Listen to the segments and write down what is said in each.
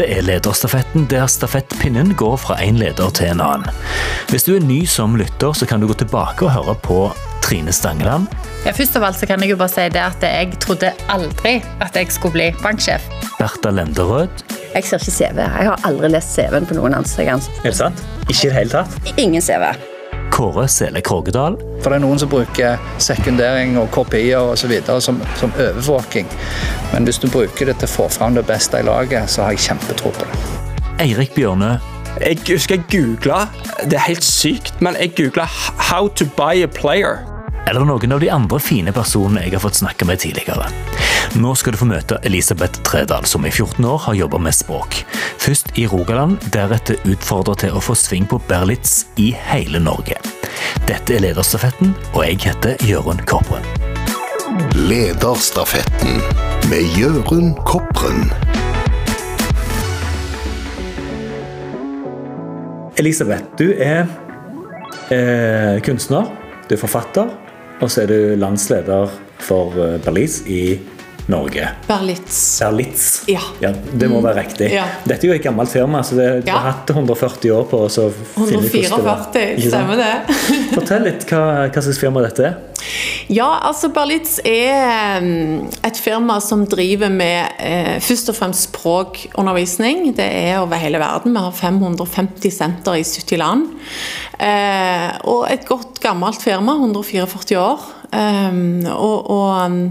Dette er Lederstafetten, der stafettpinnen går fra en leder til en annen. Hvis du er ny som lytter, så kan du gå tilbake og høre på Trine Stangeland. Ja, først av alt så kan jeg jo bare si det at jeg trodde aldri at jeg skulle bli banksjef. Bertha Lenderød. Jeg ser ikke CV. Jeg har aldri lest CV-en på noen ansatte. Er det sant? Ikke i det hele tatt? Ingen CV. Kåre Sele Krogedal. For det er noen som bruker sekundering og kopier og så videre som, som overvåking. Men hvis du bruker det til å få fram det beste i laget, så har jeg kjempetro på det. Eirik Bjørnø. Jeg husker jeg googla Det er helt sykt, men jeg googla 'How to buy a player'. Eller noen av de andre fine personene jeg har fått snakke med tidligere. Nå skal du få møte Elisabeth Tredal, som i 14 år har jobba med språk. Først i Rogaland, deretter utfordra til å få sving på Berlitz i hele Norge. Dette er Lederstafetten, og jeg heter Jørund Kopren. Lederstafetten med Jørund Kopren. Elisabeth, du er eh, kunstner, du er forfatter, og så er du landsleder for Berlis i Norge. Berlitz. Berlitz. Ja. Det må være riktig. Ja. Dette er jo et gammelt firma, så det, Ja. har hatt 140 år på oss å finne ut hvordan det 144, stemmer det? Fortell litt hva, hva slags firma dette er. Ja, altså Berlitz er mm, et firma som driver med eh, først og fremst språkundervisning. Det er over hele verden. Vi har 550 senter i 70 land. Eh, og et godt gammelt firma, 144 år. Eh, og, og um,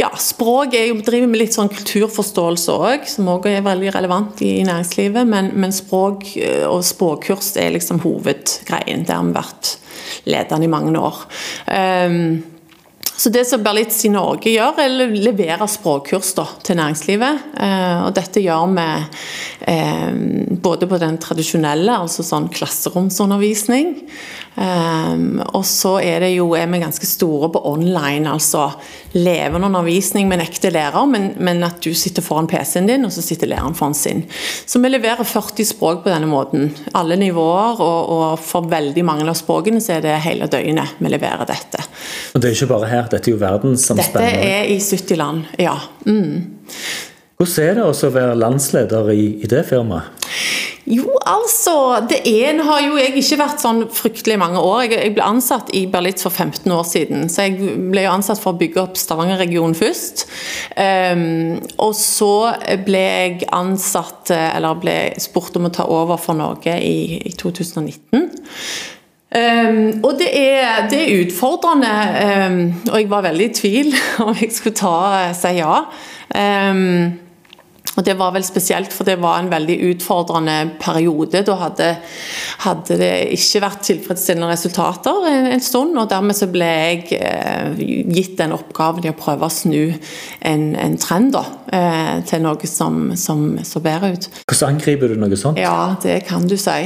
ja, språk er jo, driver med litt sånn kulturforståelse òg, som òg er veldig relevant i, i næringslivet. Men, men språk eh, og språkkurs er liksom hovedgreien. Det har vi vært ledende i mange år. Um, så det som Berlitz i Norge gjør, er å levere språkkurs da, til næringslivet. Eh, og dette gjør vi eh, både på den tradisjonelle, altså sånn klasseromsundervisning. Eh, og så er, det jo, er vi ganske store på online, altså levende undervisning med en ekte lærer, men, men at du sitter foran PC-en din, og så sitter læreren foran sin. Så vi leverer 40 språk på denne måten. Alle nivåer, og, og for veldig mange av språkene så er det hele døgnet vi leverer dette. Og det er ikke bare her, dette er jo Dette verdensomspennende. er i 70 land, ja. Mm. Hvordan er det å være landsleder i, i det firmaet? Jo, altså Det ene har jo jeg ikke vært sånn fryktelig mange år. Jeg, ble ansatt i Berlitz for 15 år siden. Så jeg ble jo ansatt for å bygge opp Stavanger-regionen først. Um, og så ble jeg ansatt, eh, eller ble spurt om å ta over for Norge i, i 2019. Um, og det er, det er utfordrende, um, og jeg var veldig i tvil om jeg skulle ta, si ja. Ehm, og Det var vel spesielt for det var en veldig utfordrende periode. Da hadde, hadde det ikke vært tilfredsstillende resultater en, en stund. og Dermed så ble jeg eh, gitt den oppgaven i å prøve å snu en, en trend da, eh, til noe som, som så bedre ut. Hvordan angriper du noe sånt? Ja, det kan du si.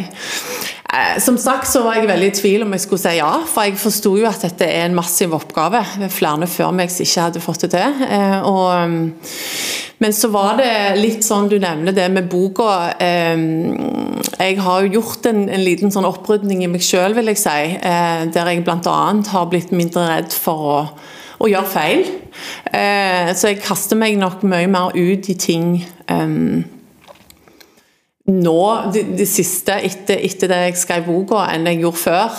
Eh, Som sagt så var jeg veldig i tvil om jeg skulle si ja, for jeg forsto jo at dette er en massiv oppgave. Er flere før meg som ikke hadde fått det til. Eh, Og, um, men så var det litt sånn du nevner det med boka. eh, Jeg har jo gjort en, en liten sånn opprydning i meg sjøl, vil jeg si. Der jeg bl.a. har blitt mindre redd for å å gjøre feil. Så jeg kaster meg nok mye mer ut i ting nå, det, det siste, etter, etter det jeg skrev boka, enn jeg gjorde før.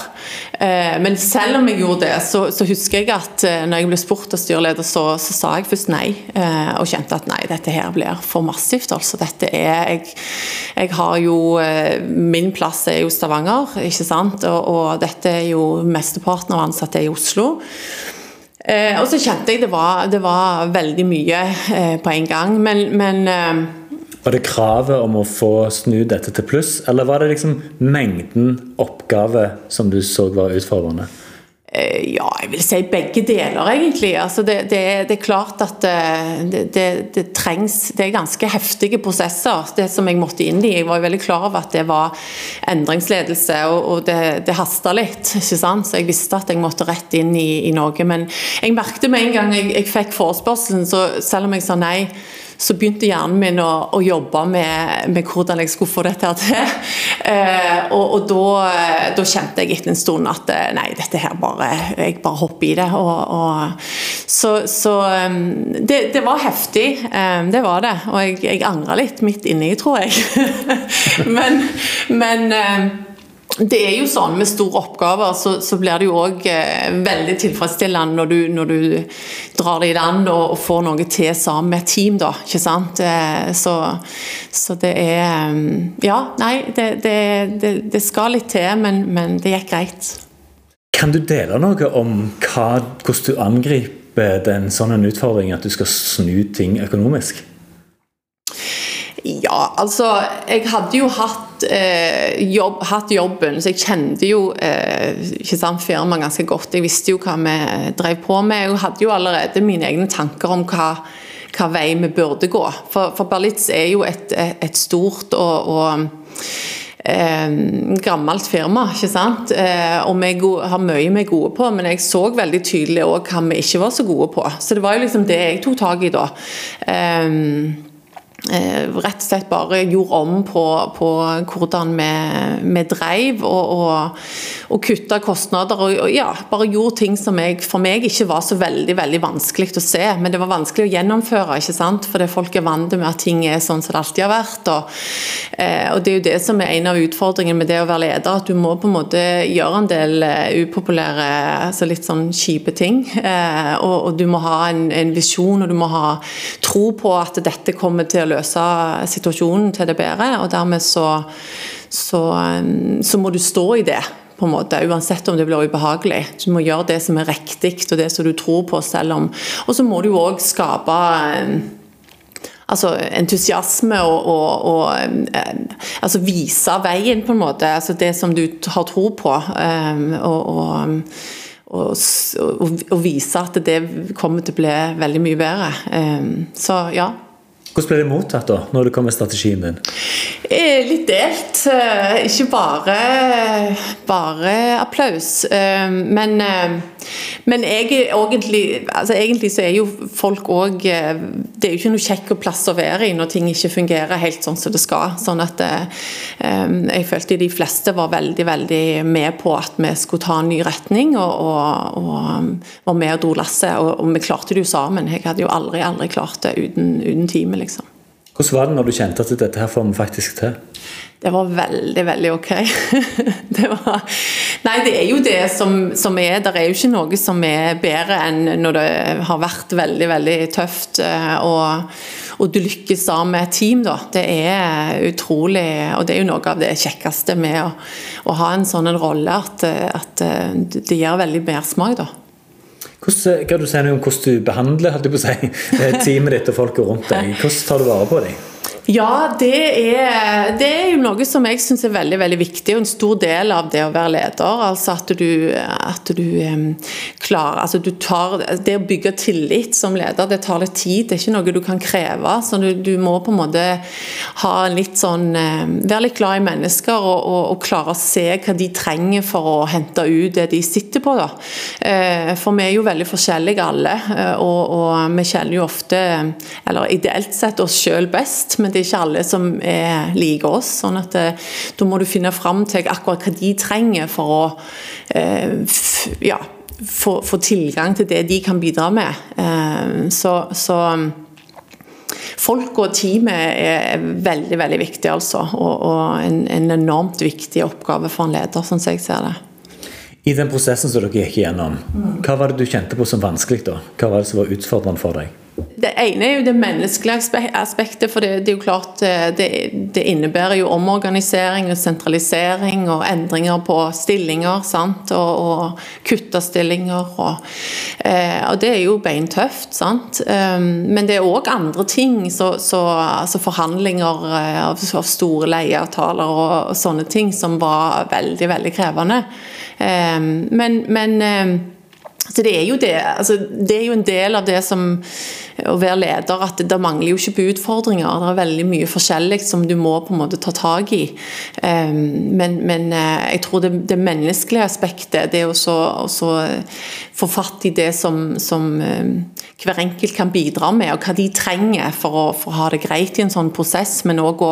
Eh, men selv om jeg gjorde det, så, så husker jeg at eh, når jeg ble spurt av styreleder, så, så sa jeg først nei. Eh, og kjente at nei, dette her blir for massivt. altså. Dette er, jeg, jeg har jo eh, Min plass er jo Stavanger, ikke sant. Og, og dette er jo mesteparten av ansatte er i Oslo. Eh, og så kjente jeg det var, det var veldig mye eh, på en gang. Men, men Var det kravet om å få snu dette til pluss, eller var det liksom mengden oppgave som du så var utfordrende? Eh, Ja, jeg vil si begge deler, egentlig. Altså det, det, det er klart at eh, det, det, trengs Det er ganske heftige prosesser, det som jeg måtte inn i. Jeg var veldig klar over at det var endringsledelse, og, og det, det hasta litt. ikke sant? Så jeg visste at jeg måtte rett inn i, i Norge. Men jeg merket med en gang jeg, jeg fikk forespørselen, så selv om jeg sa nei, så begynte hjernen min å, å jobbe med, med, hvordan jeg skulle få dette til. Eh, og, og da, da, kjente jeg etter en stund at eh, nei, dette her bare Jeg bare hopper i det. Og, og, så, så det, det, var heftig, det var det. Og jeg, jeg angra litt midt inni, tror jeg. men, men det er jo sånn Med store oppgaver så, så blir det jo òg eh, veldig tilfredsstillende når du, når du drar det i land og, og, får noe til sammen med team, da. Ikke sant? Eh, så, så det er mm, Ja, nei, det, det, det, det skal litt til, men, men, det gikk greit. Kan du dele noe om hva, hvordan du angriper den sånn utfordring at du skal snu ting økonomisk? Ja, altså Jeg hadde jo hatt, eh, jobb, hatt jobben, så jeg kjente jo eh, firmaet ganske godt. Jeg visste jo hva vi drev på med. Jeg hadde jo allerede mine egne tanker om hva, hva vei vi burde gå. For, for Berlitz er jo et, et stort og, og eh, gammelt firma, ikke sant. Eh, og vi har mye vi er gode på, men jeg så veldig tydelig òg hva vi ikke var så gode på. Så det var jo liksom det jeg tok tak i da. Eh, rett og slett bare gjorde om på, på hvordan vi, vi drev, og, og, og kutta kostnader. Og, og, ja, bare gjorde ting som jeg, for meg ikke var så veldig veldig vanskelig å se. Men det var vanskelig å gjennomføre, ikke sant? fordi folk er vant med at ting er sånn som det alltid har vært. Og, eh, og, Det er jo det som er en av utfordringene med det å være leder, at du må på en måte gjøre en del uh, upopulære, altså litt sånn kjipe ting. Eh, og, du må ha en, en visjon, og du må ha tro på at dette kommer til å løse situasjonen til det bedre. Og dermed så, så, um, så må du stå i det på en måte, uansett om det blir ubehagelig. Du må gjøre det som er riktig og det som du tror på selv om Og så må du òg skape um, altså entusiasme og, og, og um, altså vise veien, på en måte. altså Det som du har tro på. og, og, vise at det kommer til å bli veldig mye bedre. Så ja. Hvordan ble det mottatt da, når du kom med strategien din? Eh, litt delt. Eh, ikke bare, bare applaus. Eh, men, men jeg, egentlig, altså egentlig så er jo folk òg Det er jo ikke noe kjekk plass å være i når ting ikke fungerer helt sånn som det skal. Sånn at jeg følte de fleste var veldig, veldig med på at vi skulle ta en ny retning, og, og, og var med og dro lasset. Og, og, vi klarte det jo sammen. Jeg hadde jo aldri, aldri klart det uten, uten teamet, liksom. Hvordan var det når du kjente at dette her får vi faktisk til? Det var veldig, veldig ok. det var Nei, det er jo det som, som, er Det er jo ikke noe som er bedre enn når det har vært veldig, veldig tøft. Eh, og, og du lykkes sammen med et team, da. Det er utrolig Og det er jo noe av det kjekkeste med å, å ha en sånn rolle, at, at eh, det gir veldig mersmak, da. Hvordan, kan du si noe om hvordan du behandler si, teamet ditt og folket rundt deg? Hvordan tar du vare på dem? Ja, det er, det er, jo noe som jeg syns er veldig veldig viktig, og en stor del av det å være leder. altså At du, at du klarer altså du tar, Det å bygge tillit som leder, det tar litt tid. Det er ikke noe du kan kreve. så Du, du må på en måte ha litt sånn Være litt glad i mennesker og, og, og, klare å se hva de trenger for å hente ut det de sitter på. da. Uh, for vi er jo veldig forskjellige alle, uh, og, og vi kjenner jo ofte, eller ideelt sett, oss sjøl best. men det er ikke alle som er like oss. sånn at eh, Da må du finne fram til akkurat hva de trenger for å eh, ja, få, få, tilgang til det de kan bidra med. Eh, så, så Folk og teamet er veldig veldig viktig, altså. Og, og en, en, enormt viktig oppgave for en leder, sånn som jeg ser det. I den prosessen som dere gikk igjennom, hva var det du kjente på som vanskelig? da? Hva var det som var utfordrende for deg? Det ene er jo det menneskelige aspektet, for det, det er jo klart eh, det, det, innebærer jo omorganisering og sentralisering og endringer på stillinger. sant, Og, og kutte stillinger. Og, eh, og, det er jo beintøft. sant, um, Men det er òg andre ting, så, så altså forhandlinger eh, av, av store leieavtaler og, og, sånne ting, som var veldig, veldig krevende. Um, men, men um, så det er, jo det, altså, det er jo en del av det som å være leder, at det, det mangler jo ikke på utfordringer. Det er veldig mye forskjellig som du må på en måte ta tak i. Um, men, men uh, jeg tror det, det, menneskelige aspektet, det å så, få fatt i det som, som um, hver enkelt kan bidra med, og hva de trenger for å, for å ha det greit i en sånn prosess, men òg å,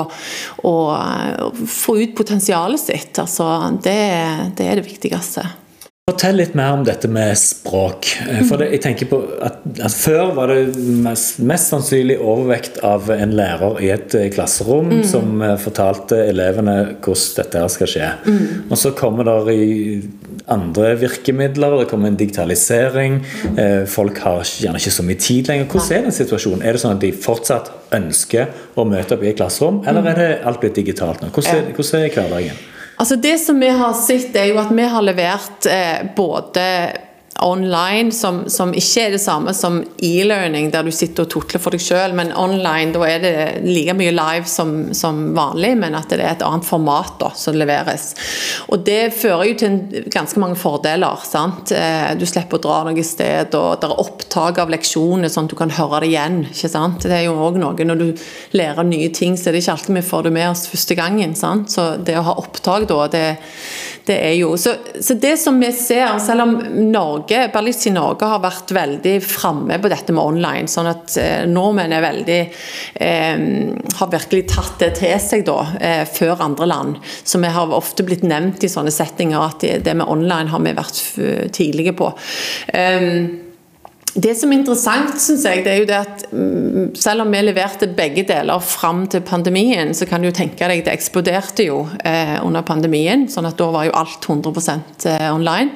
å, å, få ut potensialet sitt. Altså, det, det er det viktigste. Fortell litt mer om dette med språk. Eh, for det, jeg tenker på at, at Før var det mest, mest, sannsynlig overvekt av en lærer i et eh, klasserom mm. som uh, fortalte elevene hvordan dette skal skje. Mm. Og Så kommer det i andre virkemidler, det kommer en digitalisering. Folk har gjerne ikke så mye tid lenger. Hvordan er den situasjonen? Er det sånn at de fortsatt ønsker å møte opp i et klasserom, eller mm. er det alt blitt digitalt nå? Hvordan, er, hvordan er hverdagen? Altså Det som vi har sett, er jo at vi har levert eh, både online, som, som, ikke er det samme som e-learning, der du sitter og tutler for deg selv, men online da er det like mye live som, som, vanlig, men at det er et annet format da, som leveres. Og Det fører jo til en, ganske mange fordeler. sant? Eh, du slipper å dra noe sted, og det er opptak av leksjoner, sånn at du kan høre det igjen. ikke sant? Det er jo også noe, Når du lærer nye ting, så er det ikke alltid vi får det med oss første gangen. sant? Så det å ha opptak da, det, det er jo så, så det som vi ser, selv om Norge Berlitz i Norge har vært veldig framme på dette med online. sånn at eh, nordmenn er veldig eh, har virkelig tatt det til seg da, eh, før andre land. Så vi har ofte blitt nevnt i sånne settinger at det, det med online har vi vært tidlige på. Um, det som er interessant, synes jeg, det er jo det at mm, selv om vi leverte begge deler fram til pandemien, så kan du jo tenke deg det eksploderte jo eh, under pandemien. sånn at da var jo alt 100 eh, online.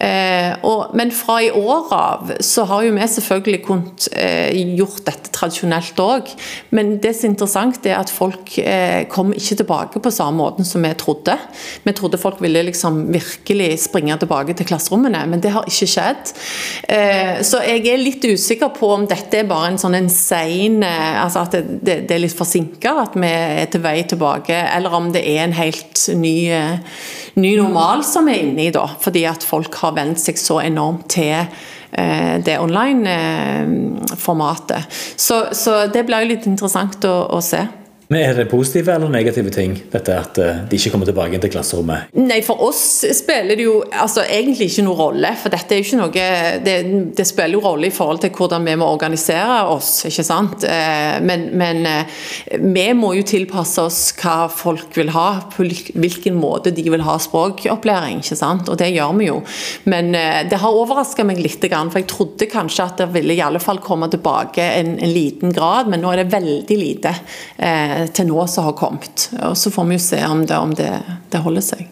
Eh, og, men fra i år av så har jo vi selvfølgelig kunnet eh, gjort dette tradisjonelt òg. Men det som er interessant, er at folk eh, kommer ikke tilbake på samme måten som vi trodde. Vi trodde folk ville liksom virkelig springe tilbake til klasserommene, men det har ikke skjedd. Så jeg er litt usikker på om dette er bare en sånn en sein Altså at det, det, det er litt forsinka, at vi er til vei tilbake, eller om det er en helt ny ny normal som vi er inne i, da. Fordi at folk har vent seg så enormt til eh, det online-formatet. Eh, så, så, det blir jo litt interessant å, å se. Men Er det positive eller negative ting, dette at eh, de ikke kommer tilbake til klasserommet? Nei, For oss spiller det jo altså, egentlig ikke noen rolle. For dette er jo ikke noe Det, det spiller jo rolle i forhold til hvordan vi må organisere oss, ikke sant. Eh, men, men, eh, vi må jo tilpasse oss hva folk vil ha, på hvilken måte de vil ha språkopplæring. ikke sant? Og det gjør vi jo. Men det har overraska meg litt, for jeg trodde kanskje at det ville i alle fall komme tilbake en, en liten grad, men nå er det veldig lite. Til nå som har kommet. Og Så får vi jo se om det, om det, det holder seg.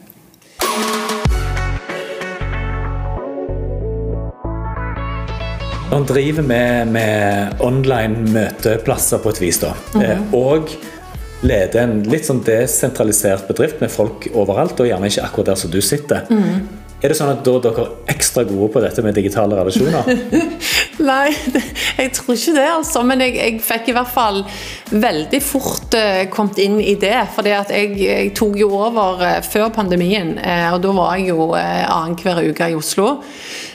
Man driver med, med online møteplasser på et vis. da. Mm -hmm. Og leder en litt sånn desentralisert bedrift med folk overalt, og gjerne ikke akkurat der som du sitter. Mm. Er det sånn at da dere er ekstra gode på dette med digitale relasjoner? Nei, jeg tror ikke det, altså. Men jeg, jeg fikk i hvert fall veldig fort uh, kommet inn i det. For jeg, jeg, tok jo over uh, før pandemien, uh, og da var jeg jo uh, annenhver uke i Oslo.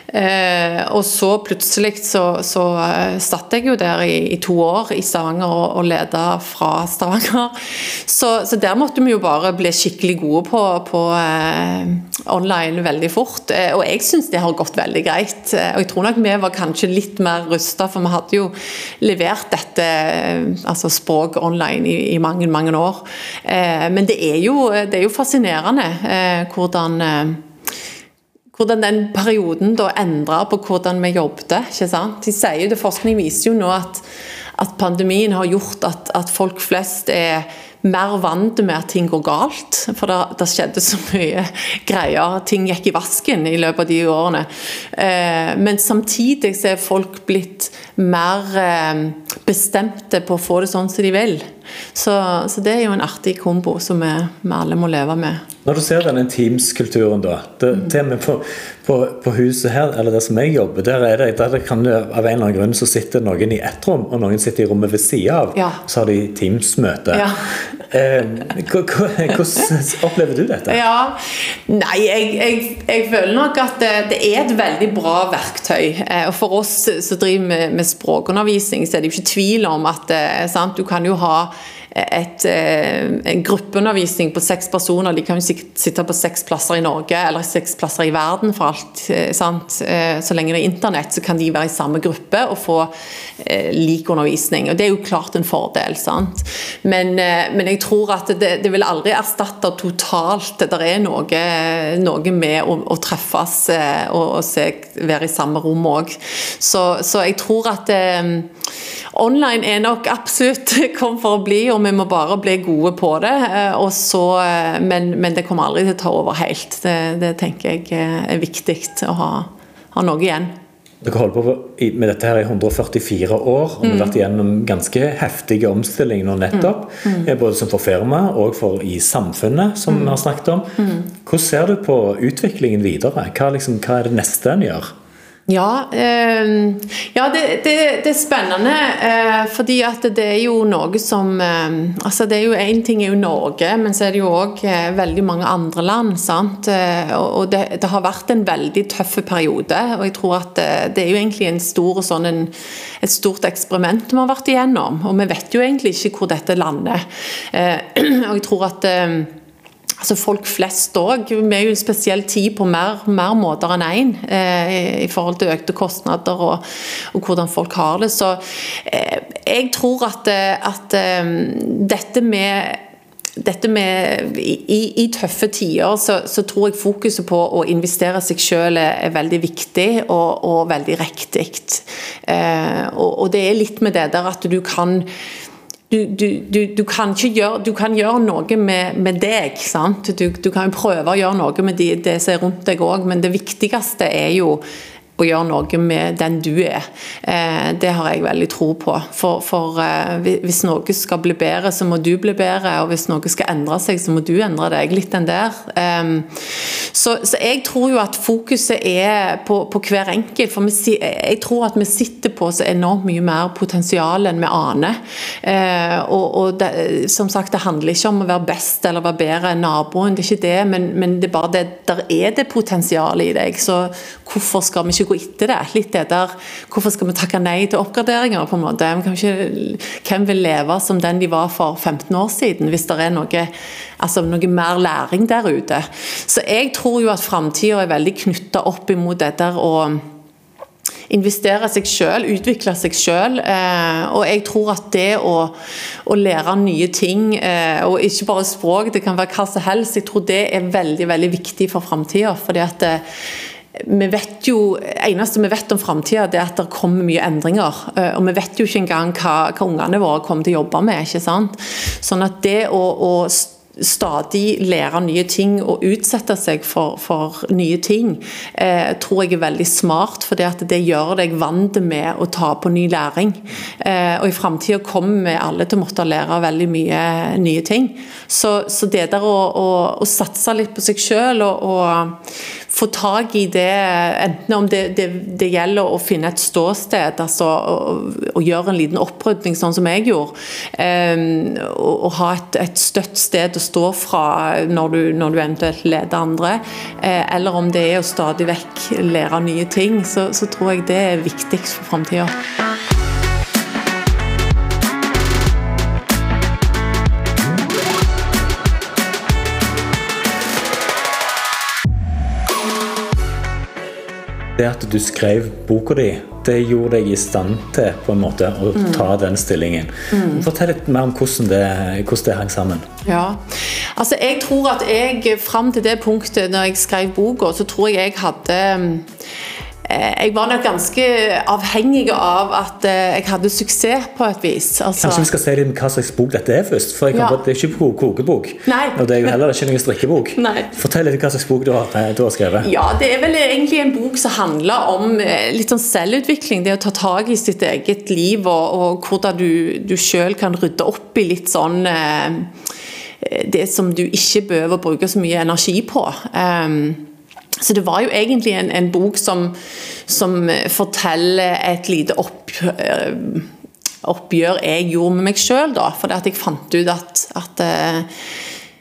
Eh, og så plutselig så, så uh, satt jeg jo der i, i to år i Stavanger og, og leda fra Stavanger. Så, så, der måtte vi jo bare bli skikkelig gode på, på uh, online veldig fort. Og jeg syns det har gått veldig greit. og jeg tror nok vi var kanskje litt mer rusta, for vi hadde jo levert dette altså språk online i, i mange, mange år. men det er jo, det er jo fascinerende hvordan hvordan den perioden da endra på hvordan vi jobbet. ikke sant? De sier det, Forskning viser jo nå at, at pandemien har gjort at, at, folk flest er mer vant med at ting går galt. For det, det, skjedde så mye greier. Ting gikk i vasken i løpet av de årene. Eh, men samtidig så er folk blitt mer eh, bestemte på å få det sånn som de vil. Så, så, det er jo en artig kombo som vi, vi, alle må leve med. Når du ser denne Teams-kulturen, da. Det, mm. På, på, på, huset her, eller der som jeg jobber, der, er det, der kan det, av en eller annen grunn så sitter noen i ett rom, og noen sitter i rommet ved sida av. Ja. Så har de Teams-møte. Ja. Eh, Hvordan opplever du dette? Ja, Nei, jeg, jeg, jeg føler nok at det, det er et veldig bra verktøy. Eh, Og for oss som driver med, med språkundervisning, så er det jo ikke tvil om at eh, sant, du kan jo ha et, eh, en gruppeundervisning på seks personer. De kan jo sitte på seks plasser i Norge eller seks plasser i verden for alt. eh, sant? Eh, Så lenge det er internett, så kan de være i samme gruppe og få lik undervisning. Og Det er jo klart en fordel. sant? Men, men jeg tror at det, det vil aldri erstatte totalt. Det er noe, noe med å, å treffes og, og se, være i samme rom òg. Så, så jeg tror at eh, online er nok absolutt kom for å bli, og vi må bare bli gode på det. eh, Og så, eh, men, men det kommer aldri til å ta over helt. Det, det tenker jeg eh, er viktig å ha, ha noe igjen. Dere holder på med dette her i 144 år, og vi har vært igjennom ganske heftige omstillinger nå nettopp. eh, Både som for firmaet og for i samfunnet, som vi har snakket om. Hvordan ser du på utviklingen videre? Hva, liksom, hva er det neste en gjør? Ja, eh, ja det, det, det er spennende. Eh, fordi at det er jo noe som eh, altså det er jo Én ting er jo Norge, men så er det jo òg eh, veldig mange andre land. sant? Eh, og det, det har vært en veldig tøff periode. Og jeg tror at det, det er jo egentlig en stor, sånn en, et stort eksperiment vi har vært igjennom. Og vi vet jo egentlig ikke hvor dette lander. Eh, og jeg tror at eh, Altså Folk flest òg. Vi er jo en spesiell tid på mer, mer måter enn én eh, i forhold til økte kostnader og, og hvordan folk har det. Så eh, jeg tror at, eh, at eh, dette med dette med i, i tøffe tider så, så tror jeg fokuset på å investere seg selv er veldig viktig og, og veldig riktig. Eh, og, og det er litt med det der at du kan du, du, du, kan gjøre, du kan gjøre noe med, med deg. du kan jo prøve å gjøre noe med de, det som er rundt deg òg, men det viktigste er jo å gjøre noe med den du er. Eh, det har jeg veldig tro på. For, for eh, hvis noe skal bli bedre, så må du bli bedre. Og hvis noe skal endre seg, så må du endre deg. Litt den der. Eh, så, så, jeg tror jo at fokuset er på, på hver enkelt. For jeg tror at vi sitter på så enormt mye mer potensial enn vi aner. Eh, og, og det, som sagt, det handler ikke om å være best eller være bedre enn naboen, det er ikke det. Men, men det er bare det, der er det potensial i deg. Så hvorfor skal vi ikke gå etter det. Litt det der, Hvorfor skal vi takke nei til oppgraderinger? på en måte? Ikke, hvem vil leve som den de var for 15 år siden, hvis det er noe, altså noe mer læring der ute? Så jeg tror jo at framtida er veldig knytta opp imot det der å investere seg selv, utvikle seg selv. Eh, og jeg tror at det å, å lære nye ting, eh, og ikke bare språk, det kan være hva som helst, jeg tror det er veldig veldig viktig for framtida. Eh, vi vet jo, eneste vi vet om framtida, er at det kommer mye endringer. Og vi vet jo ikke engang hva, hva ungene våre kommer til å jobbe med. ikke sant? Sånn at det å, å stadig lære nye ting og utsette seg for, for nye ting, eh, tror jeg er veldig smart. For det gjør deg vant med å ta på ny læring. Eh, og i framtida kommer vi alle til å måtte lære veldig mye nye ting. Så, så det der å, å, å, satse litt på seg sjøl og, og få tak i det, enten om det, det, det, gjelder å finne et ståsted, altså å, gjøre en liten opprydning, sånn som jeg gjorde, um, ha et, et, støtt sted å stå fra når du, når du eventuelt leder andre, uh, eller om det er å stadig vekk lære nye ting, så, så tror jeg det er viktigst for framtida. Det at du skrev boka di, det gjorde deg i stand til på en måte å mm. ta den stillingen. Mm. Fortell litt mer om hvordan det, hvordan det hang sammen. Ja, altså Jeg tror at jeg fram til det punktet når jeg skrev boka, så tror jeg jeg hadde jeg var nok ganske avhengig av at jeg hadde suksess på et vis. Altså, Kanskje vi skal se litt hva slags bok dette er først? For ja. Det er ikke kokebok. Nei. Og det er jo heller ikke noen strikkebok. Nei. Fortell litt hva slags bok du har, du har, skrevet. Ja, Det er vel egentlig en bok som handler om litt sånn selvutvikling. Det å ta tak i sitt eget liv, og, og hvordan du, du sjøl kan rydde opp i litt sånn Det som du ikke behøver å bruke så mye energi på. Um, så det var jo egentlig en, en bok som, som, forteller et lite opp, oppgjør jeg gjorde med meg sjøl. For jeg fant ut at At eh,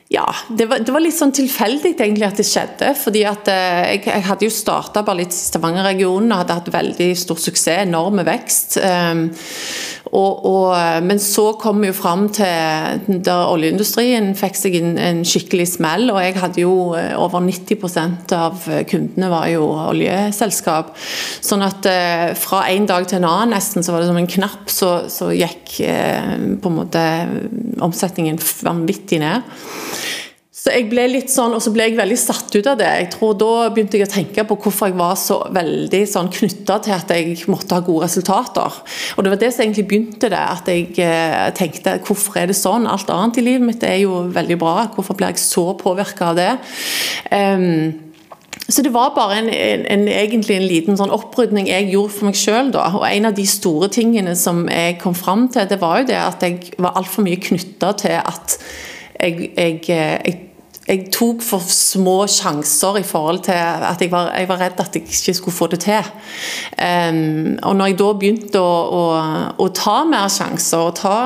ja, det var, det var, litt sånn tilfeldig egentlig at det skjedde. fordi at eh, jeg, jeg, hadde jo starta bare litt Stavanger-regionen og hadde hatt veldig stor suksess, enorme vekst. Um, og, og, men så kom vi jo fram til der oljeindustrien fikk seg en, en, skikkelig smell. Og jeg hadde jo eh, over 90% av kundene var jo oljeselskap. Sånn at eh, fra en dag til en annen nesten så var det som en knapp, så, så gikk eh, på en måte omsetningen vanvittig ned. Så jeg ble litt sånn, og så ble jeg veldig satt ut av det. Jeg tror Da begynte jeg å tenke på hvorfor jeg var så veldig sånn knytta til at jeg måtte ha gode resultater. Og Det var det som egentlig begynte det. At jeg eh, tenkte hvorfor er det sånn? Alt annet i livet mitt er jo veldig bra. Hvorfor blir jeg så påvirka av det? Um, så det var bare en, en, en, egentlig en liten sånn opprydning jeg gjorde for meg sjøl. Og en av de store tingene som jeg kom fram til, det var jo det at jeg var altfor mye knytta til at jeg, jeg, jeg jeg tok for små sjanser i forhold til at jeg var, jeg var redd at jeg ikke skulle få det til. Um, og når jeg da begynte å, å, å ta mer sjanser, og ta,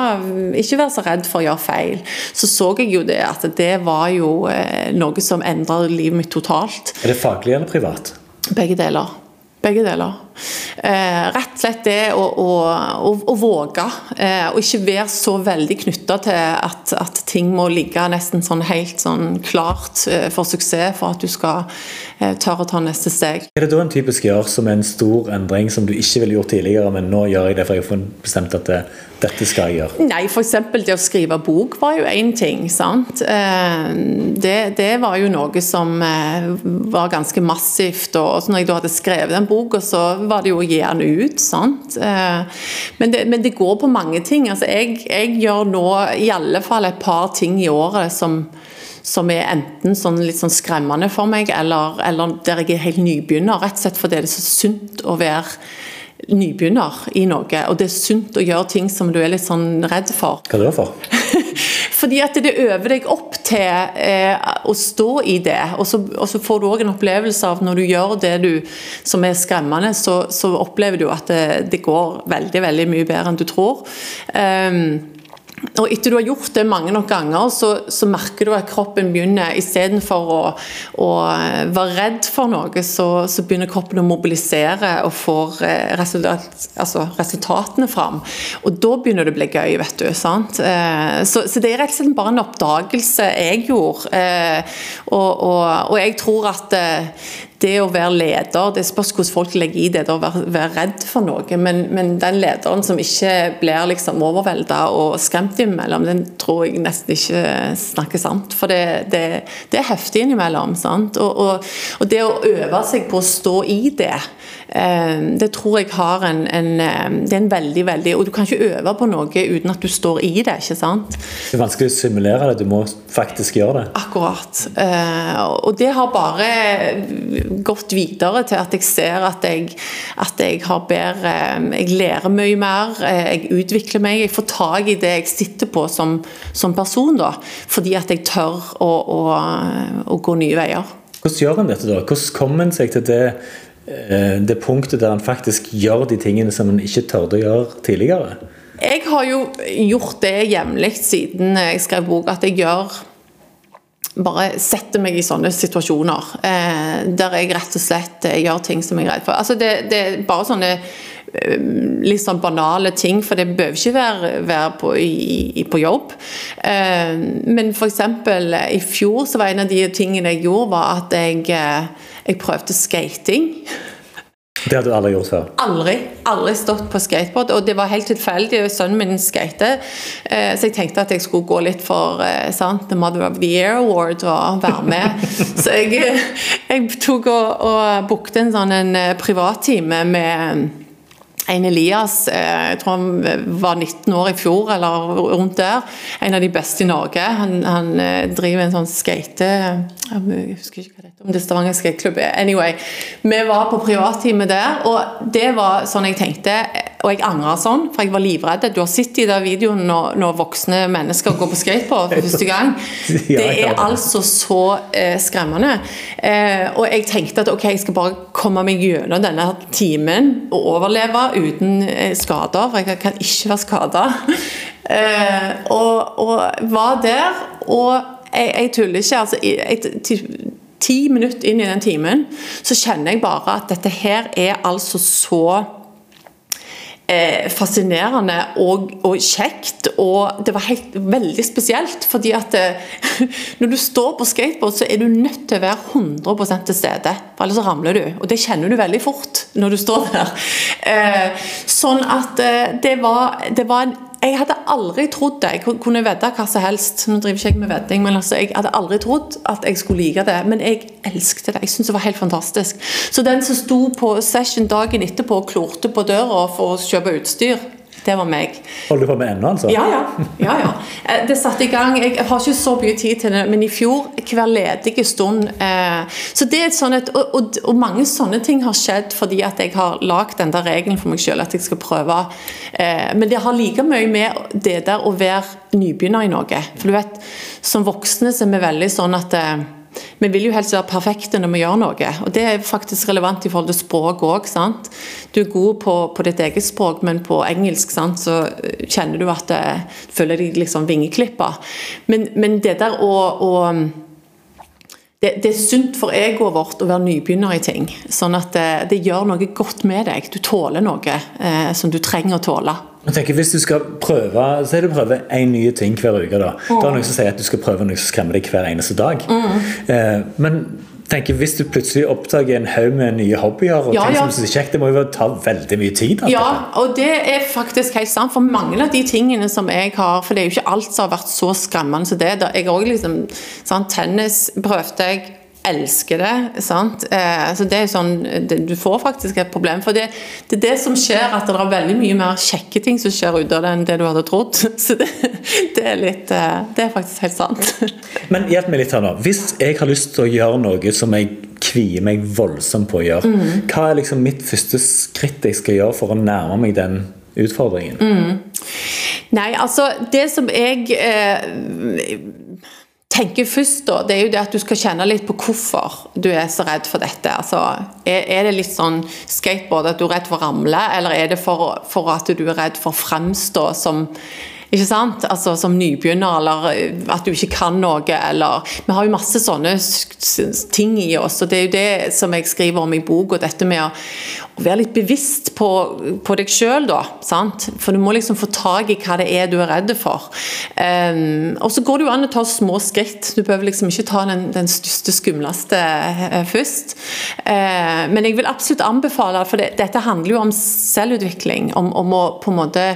ikke være så redd for å gjøre feil, så så jeg jo det at det var jo eh, noe som endret livet mitt totalt. Er det faglig eller privat? Begge deler. Begge deler. Eh, rett og slett det å, å, å, å våge, eh, og ikke være så veldig knytta til at, at, ting må ligge nesten sånn helt sånn klart eh, for suksess for at du skal tørre å ta neste steg. Er det da en typisk gjør som er en stor endring som du ikke ville gjort tidligere, men nå gjør jeg det for jeg har bestemt at det, dette skal jeg gjøre? Nei, f.eks. det å skrive bok var jo én ting. sant? Det, det, var jo noe som var ganske massivt. og Når jeg da hadde skrevet den boka, så var det jo å gi den ut. sant? Eh, men det, men det går på mange ting. altså jeg, jeg, gjør nå i alle fall et par ting i året som, som er enten sånn litt sånn skremmende for meg, eller, eller der jeg er helt nybegynner. Rett og slett fordi det er så sunt å være nybegynner i noe, og det er sunt å gjøre ting som du er litt sånn redd for. Hva er det for? Fordi at det øver deg opp til eh, å stå i det, og så, og så får du òg en opplevelse av når du gjør det du, som er skremmende, så, så opplever du at det, det, går veldig veldig mye bedre enn du tror. Um, og etter du har gjort det mange nok ganger, så, så merker du at kroppen begynner Istedenfor å, å være redd for noe, så, så, begynner kroppen å mobilisere og får eh, resultat, altså resultatene fram. Og da begynner det å bli gøy, vet du. sant? Eh, så, så, det er rett og slett bare en oppdagelse jeg gjorde. Eh, og, og, og jeg tror at det å være leder Det spørs hvordan folk legger i det å være, være redd for noe. Men, men, den lederen som ikke blir liksom overvelda og skremt innimellom, den tror jeg nesten ikke snakker sant. For det, det, det er heftig innimellom. sant? Og, og, og, det å øve seg på å stå i det, det tror jeg har en, en, eh, Det er en veldig, veldig Og du kan ikke øve på noe uten at du står i det, ikke sant? Det er vanskelig å simulere det, du må faktisk gjøre det. Akkurat. Eh, og det har bare gått videre til at jeg ser at jeg, at jeg har bedre Jeg lærer mye mer, jeg utvikler meg. Jeg får tak i det jeg sitter på som, som person, da, fordi at jeg tør å, å, å gå nye veier. Hvordan gjør en dette, da? Hvordan kommer en seg til det, eh, det punktet der en faktisk gjør de tingene som en ikke tørde å gjøre tidligere? Jeg har jo gjort det jevnlig siden jeg skrev bok, at jeg gjør bare setter meg i sånne situasjoner eh, der jeg rett og slett eh, gjør ting som jeg er redd for. Altså det, det, er bare sånne eh, litt sånn banale ting, for det behøver ikke være, være på, i, på, jobb. Eh, men f.eks. i fjor så var en av de tingene jeg gjorde, var at jeg, eh, jeg prøvde skating. Det hadde du aldri gjort før? Aldri. Aldri stått på skateboard. Og det var helt tilfeldig. Sønnen min skater, eh, så jeg tenkte at jeg skulle gå litt for eh, sant, The Mother of the Year Award og være med. så jeg, eh, jeg tok og, og bookte en sånn privattime med en Elias, jeg tror han var 19 år i fjor, eller rundt der. En av de beste i Norge. Han, han driver en sånn skate... Jeg husker ikke hva det heter, om det er Stavanger skateklubb. Anyway, vi var på privattime der, og det var sånn jeg tenkte. Og jeg angra sånn, for jeg var livredd. Du har sett i den videoen når, når, voksne mennesker går på skateboard for første gang. Det er altså så eh, skremmende. Eh, og jeg tenkte at ok, jeg skal bare komme meg gjennom denne timen og overleve uten eh, skader, for jeg kan ikke være skada. Eh, og, og var der, og jeg, jeg tuller ikke. altså jeg, ti- Ti minutter inn i den timen så kjenner jeg bare at dette her er altså så fascinerende og, og kjekt. Og det var helt, veldig spesielt, fordi at det, når du står på skateboard, så er du nødt til å være 100 til stede. For ellers så ramler du. Og det kjenner du veldig fort når du står der. Eh, sånn at eh, det var, det var en jeg hadde aldri trodd det. Jeg kunne vedde hva som helst. Nå driver ikke jeg med vedding, men altså, jeg hadde aldri trodd at jeg skulle like det. Men jeg elsket det. Jeg syntes det var helt fantastisk. Så den som sto på session dagen etterpå og klorte på døra for å kjøpe utstyr, det var meg. Holder du på med ennå, altså? Ja, ja. ja, ja. Eh, Det satte i gang. Jeg har ikke så mye tid til det, men i fjor hver ledige stund. Eh, så det er et sånt, og, og, og mange sånne ting har skjedd fordi at jeg har lagd den der regelen for meg selv at jeg skal prøve. Eh, Men det har like mye med det der å være nybegynner i noe. For du vet, som voksne så er vi veldig sånn at vi vil jo helst være perfekte når vi gjør noe, og det er faktisk relevant i forhold til språk òg. Du er god på, på ditt eget språk, men på engelsk sant, så kjenner du at det føler deg liksom vingeklippa. Men, men det der å, å det, det er sunt for egoet vårt å være nybegynner i ting. Sånn at det, det gjør noe godt med deg. Du tåler noe eh, som du trenger å tåle. Jeg tenker Hvis du skal prøve så er det å prøve en ny ting hver uke. da er det noen som sier at du skal prøve noe som skremmer deg hver eneste dag. Eh, men tenker hvis du plutselig oppdager en haug med nye hobbyer og Ja, ting som er kjekt, Det må jo ta veldig mye tid. Ja, og det er faktisk helt sant. For mange av de tingene som jeg har For det er jo ikke alt som har vært så skremmende som det. Da- Jeg har også liksom sant, Tennis prøvde jeg. Elsker det. sant? Eh, så det er jo sånn, det, Du får faktisk et problem. For det, det er det som skjer, at det er veldig mye mer kjekke ting som skjer ut av det enn det du hadde trodd. Så det, det er litt eh, Det er faktisk helt sant. Men hjelp meg litt her nå. Hvis jeg har lyst til å gjøre noe som jeg kvier meg voldsomt på å gjøre, Mm. hva er liksom mitt første skritt jeg skal gjøre for å nærme meg den utfordringen? Mm. Nei, altså Det som jeg eh, tenker først, da, det er jo det at du skal kjenne litt på hvorfor du er så redd for dette. Altså, er, er det litt sånn skateboard at du er redd for å ramle, eller er det for, for at du er redd for å fremstå som ikke sant? Altså Som nybegynner, eller at du ikke kan noe, eller Vi har jo masse sånne ting i oss, og det er jo det som jeg skriver om i boka. Dette med å være litt bevisst på, på deg sjøl, da. Sant? For du må liksom få tak i hva det er du er redd for. Um, og så går det jo an å ta små skritt. Du behøver liksom ikke ta den, den største, skumleste uh, først. Uh, men jeg vil absolutt anbefale, for det, dette handler jo om selvutvikling. Om, om å på en måte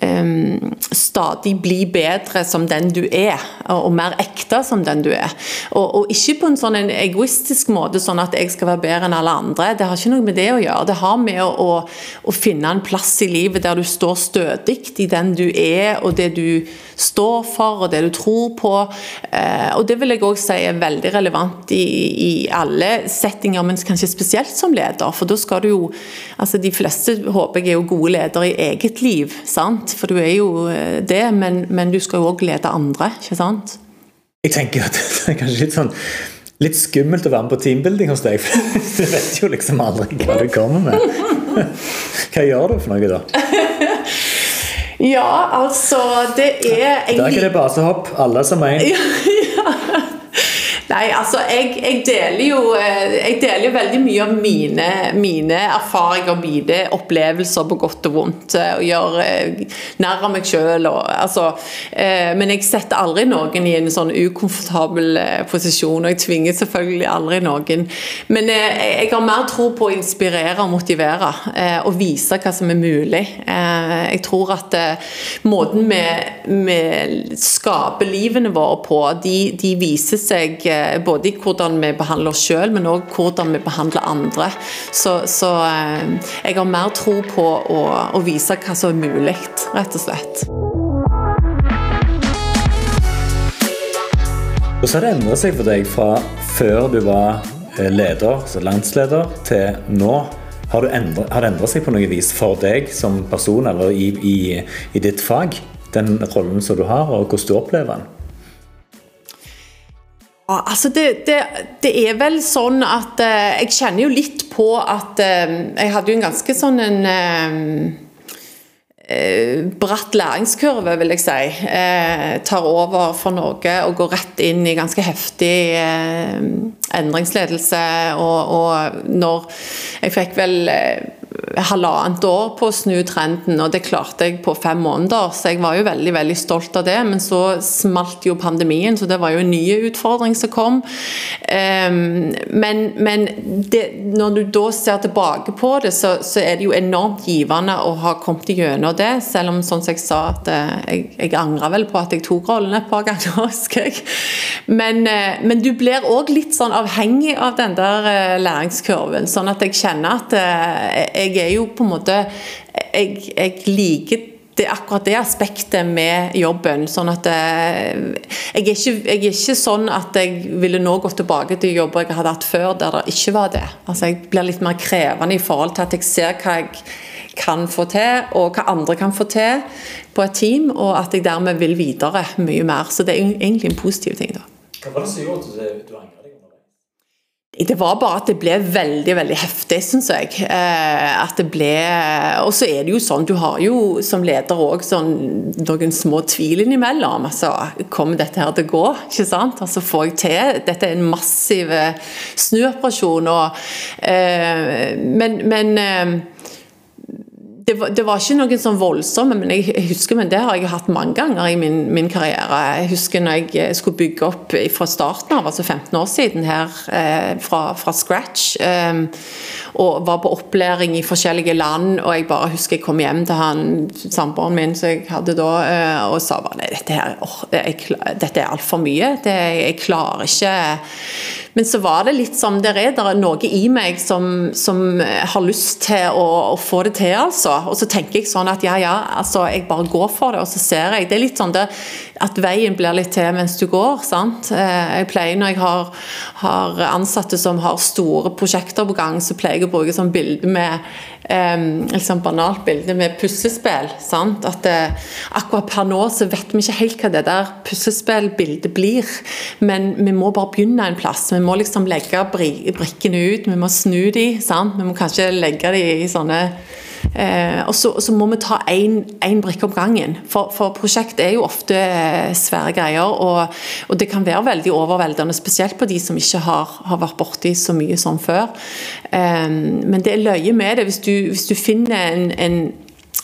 um, stadig bli bedre som den du er, og, mer ekte som den du er. Og, og ikke på en sånn en egoistisk måte, sånn at jeg skal være bedre enn alle andre. Det har ikke noe med det å gjøre. Det har med å, å, å finne en plass i livet der du står stødig i den du er, og det du står for, og det du tror på. Uh, og det vil jeg òg si er veldig relevant i, i alle settinger, men kanskje spesielt som leder. For da skal du jo altså De fleste håper jeg er jo gode ledere i eget liv, sant? For du er jo eh, det, men, men du skal jo òg lede andre, ikke sant? Jeg tenker at det er kanskje litt sånn Litt skummelt å være med på teambuilding hos deg, for du vet jo liksom aldri hva du kommer med. Hva gjør du for noe, da? Ja, altså Det er Da er det basehopp, alle som en. Nei, altså, jeg, jeg, deler jo, eh, jeg deler jo veldig mye av mine, mine erfaringer og mine opplevelser på godt og vondt. eh, Og gjør eh, narr av meg sjøl. Altså, eh, men jeg setter aldri noen i en sånn ukomfortabel posisjon. Og jeg tvinger selvfølgelig aldri noen. Men jeg har mer tro på å inspirere og motivere. Og vise hva som er mulig. Jeg tror at måten vi, vi skaper livene våre på, de, de viser seg både i hvordan vi behandler oss sjøl, men òg hvordan vi behandler andre. Så, så eh, jeg har mer tro på å, å vise hva som er mulig, rett og slett. Hvordan har det endret seg for deg fra før du var eh, leder, så landsleder, til nå? Har, endret, har det endret seg på noe vis for deg som person eller i, i, i ditt fag? Den rollen som du har, og hvordan du opplever den? Ja, altså det, det, det er vel sånn at eh, Jeg kjenner jo litt på at eh, Jeg hadde jo en ganske sånn en eh, eh, bratt læringskurve, vil jeg si. Eh, tar over for Norge og går rett inn i ganske heftig eh, endringsledelse. Og, og når Jeg fikk vel halvannet år på å snu trenden, og det klarte jeg på fem måneder. Så jeg var jo veldig veldig stolt av det. Men så smalt jo pandemien, så det var jo en ny utfordring som kom. Um, men, men det, når du da ser tilbake på det, så, så, er det jo enormt givende å ha kommet gjennom det. Selv om sånn som jeg sa at eh, jeg, jeg angrer vel på at jeg tok rollen et par ganger, husker jeg. Men, uh, men du blir òg litt sånn avhengig av den der uh, læringskurven. Sånn at jeg kjenner at uh, jeg er jo på en måte Jeg, jeg liker det akkurat det aspektet med jobben. sånn at jeg er, ikke, jeg er, ikke, sånn at jeg ville nå gått tilbake til jobber jeg hadde hatt før der det ikke var det. Altså Jeg blir litt mer krevende i forhold til at jeg ser hva jeg kan få til, og hva andre kan få til på et team, og at jeg dermed vil videre mye mer. Så det er egentlig en positiv ting. da. Hva var det som gjorde at du angret? Det var bare at det ble veldig veldig heftig, syns jeg. Eh, at det ble Og så er det jo sånn, du har jo som leder òg sånn noen små tvil innimellom. Altså, kommer dette her til å gå? Ikke sant? Altså, får jeg til? Dette er en massiv eh, snuoperasjon. Og, eh, men, men eh, det var, det var, ikke noen sånn voldsomme, men jeg, husker, men det har jeg hatt mange ganger i min, min, karriere. Jeg husker når jeg eh, skulle bygge opp fra starten av, altså 15 år siden her, eh, fra, fra, scratch. Eh, og var på opplæring i forskjellige land, og jeg bare husker jeg kom hjem til han samboeren min som jeg hadde da, eh, og sa bare nei, dette, her, oh, jeg, dette er altfor mye. Det, jeg klarer ikke men så var det litt som det er, noe i meg som, som har lyst til å, å, få det til, altså. Og så tenker jeg sånn at ja, ja, altså, jeg bare går for det, og så ser jeg. Det er litt sånn det, at veien blir litt til mens du går. sant? Eh, jeg pleier Når jeg har, har ansatte som har store prosjekter på gang, så pleier jeg å bruke sånn bilde med um, liksom banalt bilde med puslespill. sant? At uh, Akkurat per nå så vet vi ikke helt hva det der puslespillbildet blir, men vi må bare begynne en plass. Vi må liksom legge brikkene ut, vi må snu de, sant? Vi må kanskje legge de i sånne Eh, og, så, så, må vi ta én brikke om gangen. For, for prosjekt er jo ofte eh, svære greier. Og, og, det kan være veldig overveldende, spesielt på de som ikke har, har vært borti så mye som før. Eh, men det er løye med det. Hvis du, hvis du finner en, en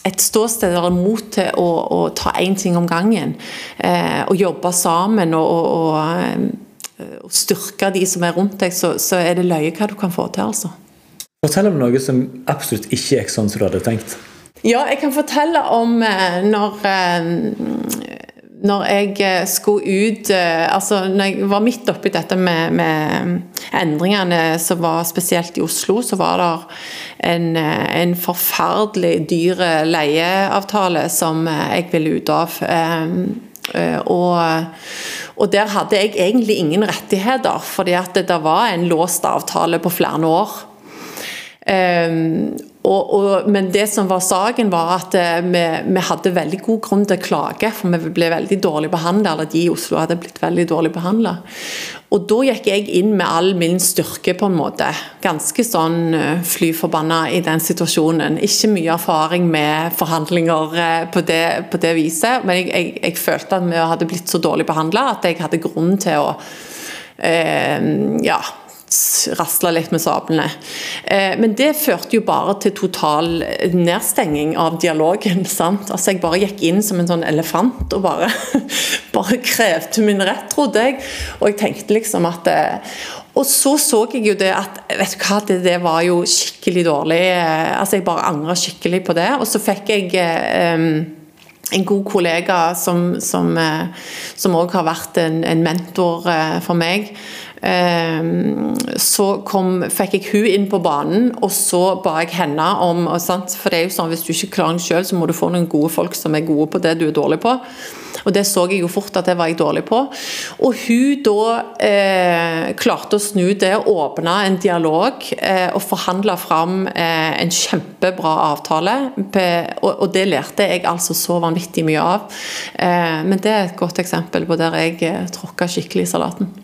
et ståsted eller mot til å, å ta én ting om gangen. Eh, og jobbe sammen og, og, og, eh, styrke de som er rundt deg, så, så er det løye hva du kan få til. altså. Fortell om noe som absolutt ikke gikk sånn som du hadde tenkt. Ja, jeg kan fortelle om eh, når eh, når jeg skulle ut altså når jeg var midt oppi dette med, med endringene som var spesielt i Oslo, så var det en, en forferdelig dyr leieavtale som jeg ville ut av. Og, og, der hadde jeg egentlig ingen rettigheter, fordi at det var en låst avtale på flere år. Um, og, og, men det som var saken, var at uh, vi, vi, hadde veldig god grunn til å klage, for vi ble veldig dårlig behandla, eller de i Oslo hadde blitt veldig dårlig behandla. Og da gikk jeg inn med all min styrke, på en måte. Ganske sånn uh, fly forbanna i den situasjonen. Ikke mye erfaring med forhandlinger uh, på, det, på, det, viset, men jeg, jeg, jeg, følte at vi hadde blitt så dårlig behandla at jeg hadde grunn til å ja, rasla litt med sablene. Eh, men det førte jo bare til total nedstenging av dialogen. sant? Altså Jeg bare gikk inn som en sånn elefant og bare, bare krevde min rett, trodde jeg. Og jeg tenkte liksom at eh, og så så jeg jo det at vet du hva, det, det var jo skikkelig dårlig. Eh, altså Jeg bare angra skikkelig på det. Og så fikk jeg um, en god kollega som òg har vært en, en mentor for meg. Ehm, så kom, fikk jeg hun inn på banen, og så ba jeg henne om For det er jo sånn, Hvis du ikke klarer det selv, så må du få noen gode folk som er gode på det du er dårlig på. Og det så jeg jo fort at det var jeg dårlig på. Og hun da eh, klarte å snu det, åpne en dialog eh, og forhandle fram eh, en kjempebra avtale. Og, og, det lærte jeg altså så vanvittig mye av. Eh, men det er et godt eksempel på der jeg eh, tråkka skikkelig i salaten.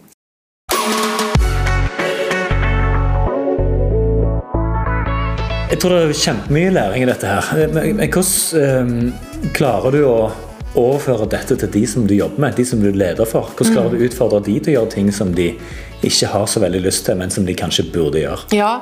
Jeg tror det er kjempemye læring i dette her. Men men hvordan um, klarer du å overføre dette til de som du jobber med, de som du er leder for? Hvordan klarer du å utfordre de til å gjøre ting som de ikke har så veldig lyst til, men som de kanskje burde gjøre? Ja,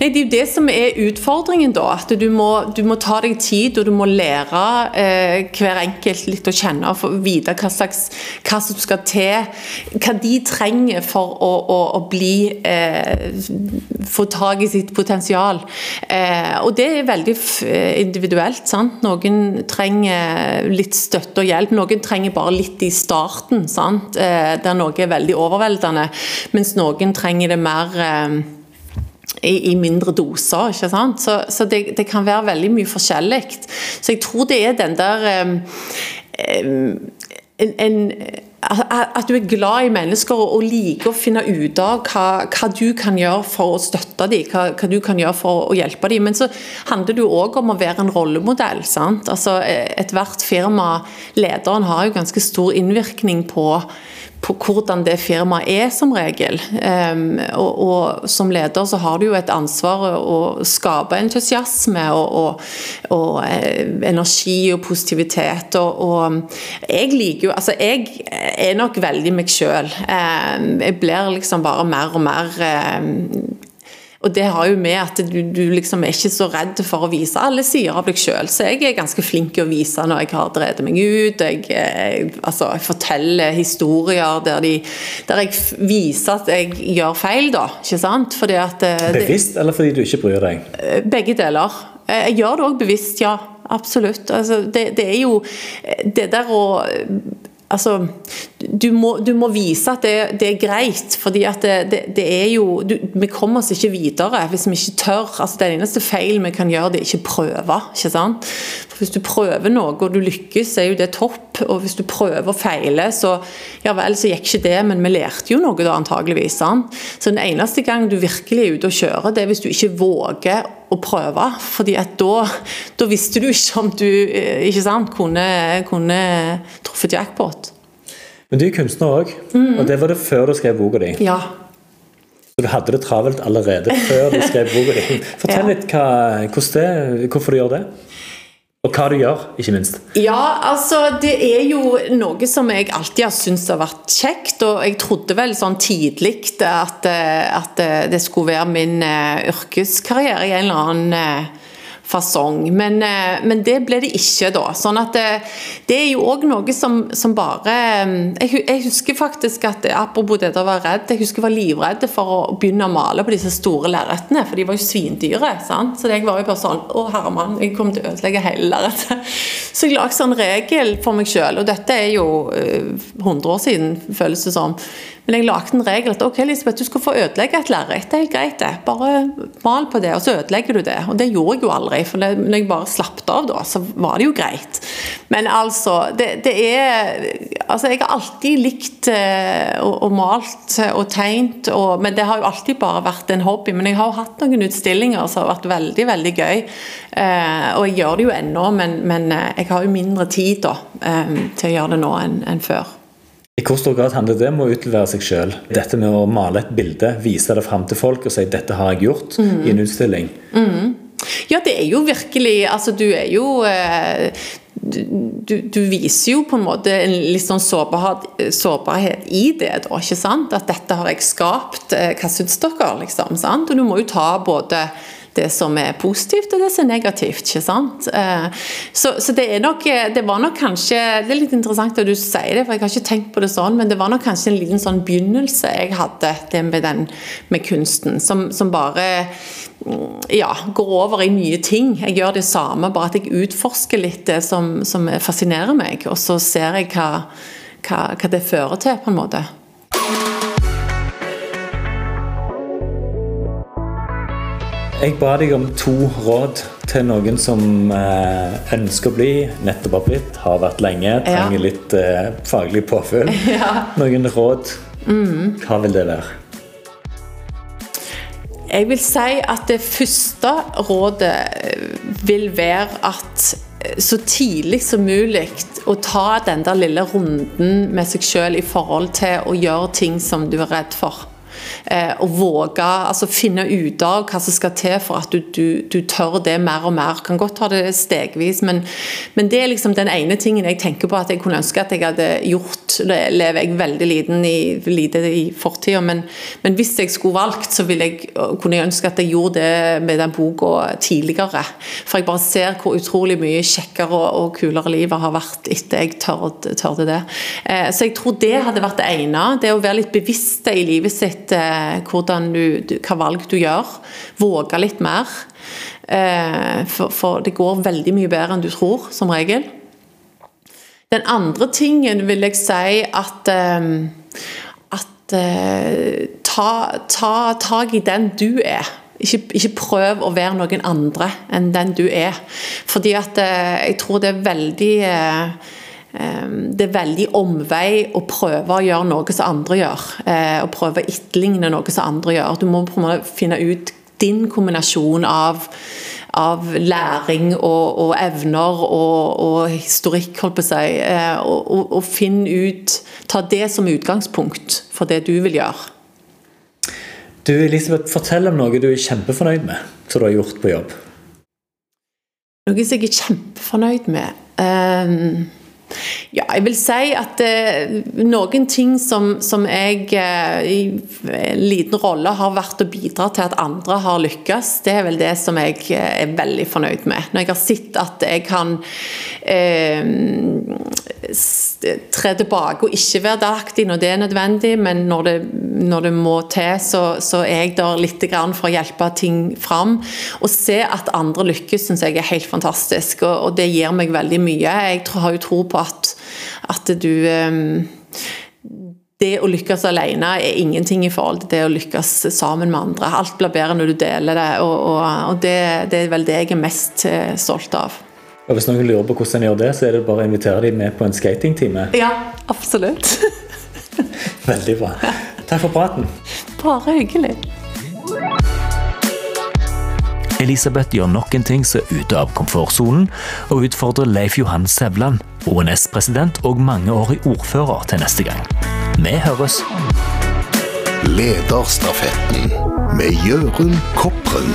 Nei, Det er jo det som er utfordringen, da. At du må, du må ta deg tid, og du må lære eh, hver enkelt litt å kjenne og vite hva, slags, hva som skal til. Hva de trenger for å, å, å bli eh, Få tak i sitt potensial. Eh, og det er veldig individuelt. sant? Noen trenger litt støtte og hjelp. Noen trenger bare litt i starten, sant? Eh, der noe er veldig overveldende. Mens noen trenger det mer eh, i, i mindre doser. ikke sant? Så, så det, det kan være veldig mye forskjellig. Så jeg tror det er den der eh, eh, en, en, at at du er glad i mennesker og, liker å finne ut av hva, hva du kan gjøre for å støtte dem, hva, hva du kan gjøre for å hjelpe dem. Men så handler det jo òg om å være en rollemodell. sant? Altså Ethvert firma, lederen har jo ganske stor innvirkning på på hvordan det firmaet er, som regel. Og, og som leder så har du jo et ansvar å skape entusiasme og, og, og eh, energi og positivitet. Og, jeg liker jo Altså, jeg er nok veldig meg sjøl. Jeg blir liksom bare mer og mer og det har jo med at du, du liksom er ikke så redd for å vise alle sider av deg sjøl. Så jeg er ganske flink til å vise når jeg har drevet meg ut. Jeg, jeg, altså, jeg forteller historier der, de, der jeg viser at jeg gjør feil, da. Ikke sant? Fordi at eh, Bevisst, eller fordi du ikke bryr deg? begge deler. Eh, Jeg gjør det òg bevisst, ja. Absolutt. Altså, det, det er jo det der å Altså, du må, du må vise at det, det er greit, fordi det, det, det er jo du, Vi kommer oss ikke videre hvis vi ikke tør. altså Den eneste feil vi kan gjøre, det er ikke prøve. ikke sant? For Hvis du prøver noe og du lykkes, er jo det topp. Og hvis du prøver og feiler, så ja vel, så gikk ikke det, men vi lærte jo noe da antageligvis. sant? Så den eneste gang du virkelig er ute og kjører, det er hvis du ikke våger å prøve. fordi at da, da visste du ikke om du eh, ikke sant, kunne, kunne truffet jackpot. Men du er kunstner òg, og det var det før du skrev boka di. Ja. Så du hadde det travelt allerede før du skrev boka di. Fortell Ja. litt hva, det, hvorfor du gjør det. Og hva du gjør, ikke minst. Ja, altså det er jo noe som jeg alltid har syntes har vært kjekt. Og jeg trodde vel sånn tidlig at, eh, at eh, det skulle være min eh, yrkeskarriere i en eller annen fasong. Men, eh, men det ble det ikke, da. Sånn at det, det er jo òg noe som, som bare eh, jeg, jeg husker faktisk at Apropos det å være redd, jeg husker jeg var livredd for å begynne å male på disse store lerretene, for de var jo svindyre. sant? Så jeg var jo bare sånn Å, herremann, jeg kommer til å ødelegge hele lerretet. Så jeg lagde sånn regel for meg sjøl, og dette er jo eh, 100 år siden, føles det som. Men jeg lagde en regel at ok, Lisbeth, du skal få ødelegge et lerret. Det er helt greit, det. Bare mal på det, og så ødelegger du det. Og det gjorde jeg jo aldri, for det, når jeg bare slappet av da, så var det jo greit. Men altså, det, det er Altså, jeg har alltid likt eh, og, og malt og tegnet, og, men det har jo alltid bare vært en hobby. Men jeg har jo hatt noen utstillinger som har vært veldig, veldig gøy. Eh, og jeg gjør det jo ennå, men, men eh, jeg har jo mindre tid da, eh, til å gjøre det nå enn enn før. I hvor stor grad handler det om å utlevere seg sjøl? Dette med å male et bilde, vise det fram til folk og si 'dette har jeg gjort' i en utstilling. Ja, det er jo virkelig Altså, du er jo eh, du, du, du viser jo på en måte en litt sånn sårbarhet, sårbarhet i det, da, ikke sant? At dette har jeg skapt. eh, Hva syns dere, liksom? sant? Og du må jo ta både det som er positivt og det som er negativt. ikke sant? Eh, Så, så det er nok Det var nok kanskje Det er litt interessant at du sier det, for jeg har ikke tenkt på det sånn, men det var nok kanskje en liten sånn begynnelse jeg hadde, det med den med kunsten, som, som bare mm, ja, går over i nye ting. Jeg gjør det samme, bare at jeg utforsker litt det som, som fascinerer meg, og så ser jeg hva, hva, hva det fører til, på en måte. Jeg ba deg om to råd til noen som eh, ønsker å bli, nettopp har blitt, har vært lenge, trenger litt eh, faglig påfyll. Noen råd. Hva vil det være? Jeg vil si at det første rådet eh, vil være at eh, så tidlig som mulig å ta den der lille runden med seg sjøl i forhold til å gjøre ting som du er redd for. Eh, og våge altså finne ut av hva som skal til for at du, du, du tør det mer og mer. Kan godt ta det stegvis, men, men, det er liksom den ene tingen jeg tenker på at jeg kunne ønske at jeg hadde gjort. Det lever jeg veldig liten i, lite i fortida, men, men, hvis jeg skulle valgt, så jeg, kunne jeg ønske at jeg gjorde det med den boka tidligere. For jeg bare ser hvor utrolig mye kjekkere og, og kulere livet har vært etter jeg tørde, tørde det. Eh, så jeg tror det hadde vært det ene. Det å være litt bevisst i livet sitt eh, du, hva valg du gjør. Våge litt mer. Eh, for, for, det går veldig mye bedre enn du tror, som regel. Den andre tingen vil jeg si at eh, at ta, ta tak i den du er. Ikke, ikke, prøv å være noen andre enn den du er. Fordi at jeg tror det er veldig det er veldig omvei å prøve å gjøre noe som andre gjør. Eh, å prøve å etterligne noe som andre gjør. Du må finne ut din kombinasjon av, av læring og, og evner og, og, historikk, holdt på å si. Eh, og, og, og finn ut Ta det som utgangspunkt for det du vil gjøre. Du Elisabeth, Fortell om noe du er kjempefornøyd med, som du har gjort på jobb. Noe som jeg er kjempefornøyd med? Um ja, jeg vil si at eh, noen ting som, som jeg eh, i en liten rolle har vært å bidra til at andre har lykkes, det er vel det som jeg eh, er veldig fornøyd med. Når jeg har sett at jeg kan eh, tre tilbake og ikke være delaktig når det er nødvendig, men når det, når det må til, så, så, er jeg der litt for å hjelpe ting fram. Å se at andre lykkes, syns jeg er helt fantastisk, og, og, det gir meg veldig mye. Jeg har jo tro på at, at du um, det å lykkes alene er ingenting i forhold til det å lykkes sammen med andre. Alt blir bedre når du deler det, og, og, og det, det, er vel det jeg er mest eh, stolt av. Og Hvis noen lurer på hvordan en gjør det, så er det bare å invitere dem med på en skatingtime. Ja, absolutt. Veldig bra. Takk for praten. Bare hyggelig. Elisabeth gjør nok en ting som er ute av komfortsonen, og utfordrer Leif Johan Sevland, ONS-president og mangeårig ordfører, til neste gang. Vi høres. Lederstafetten med Jørund Kopren.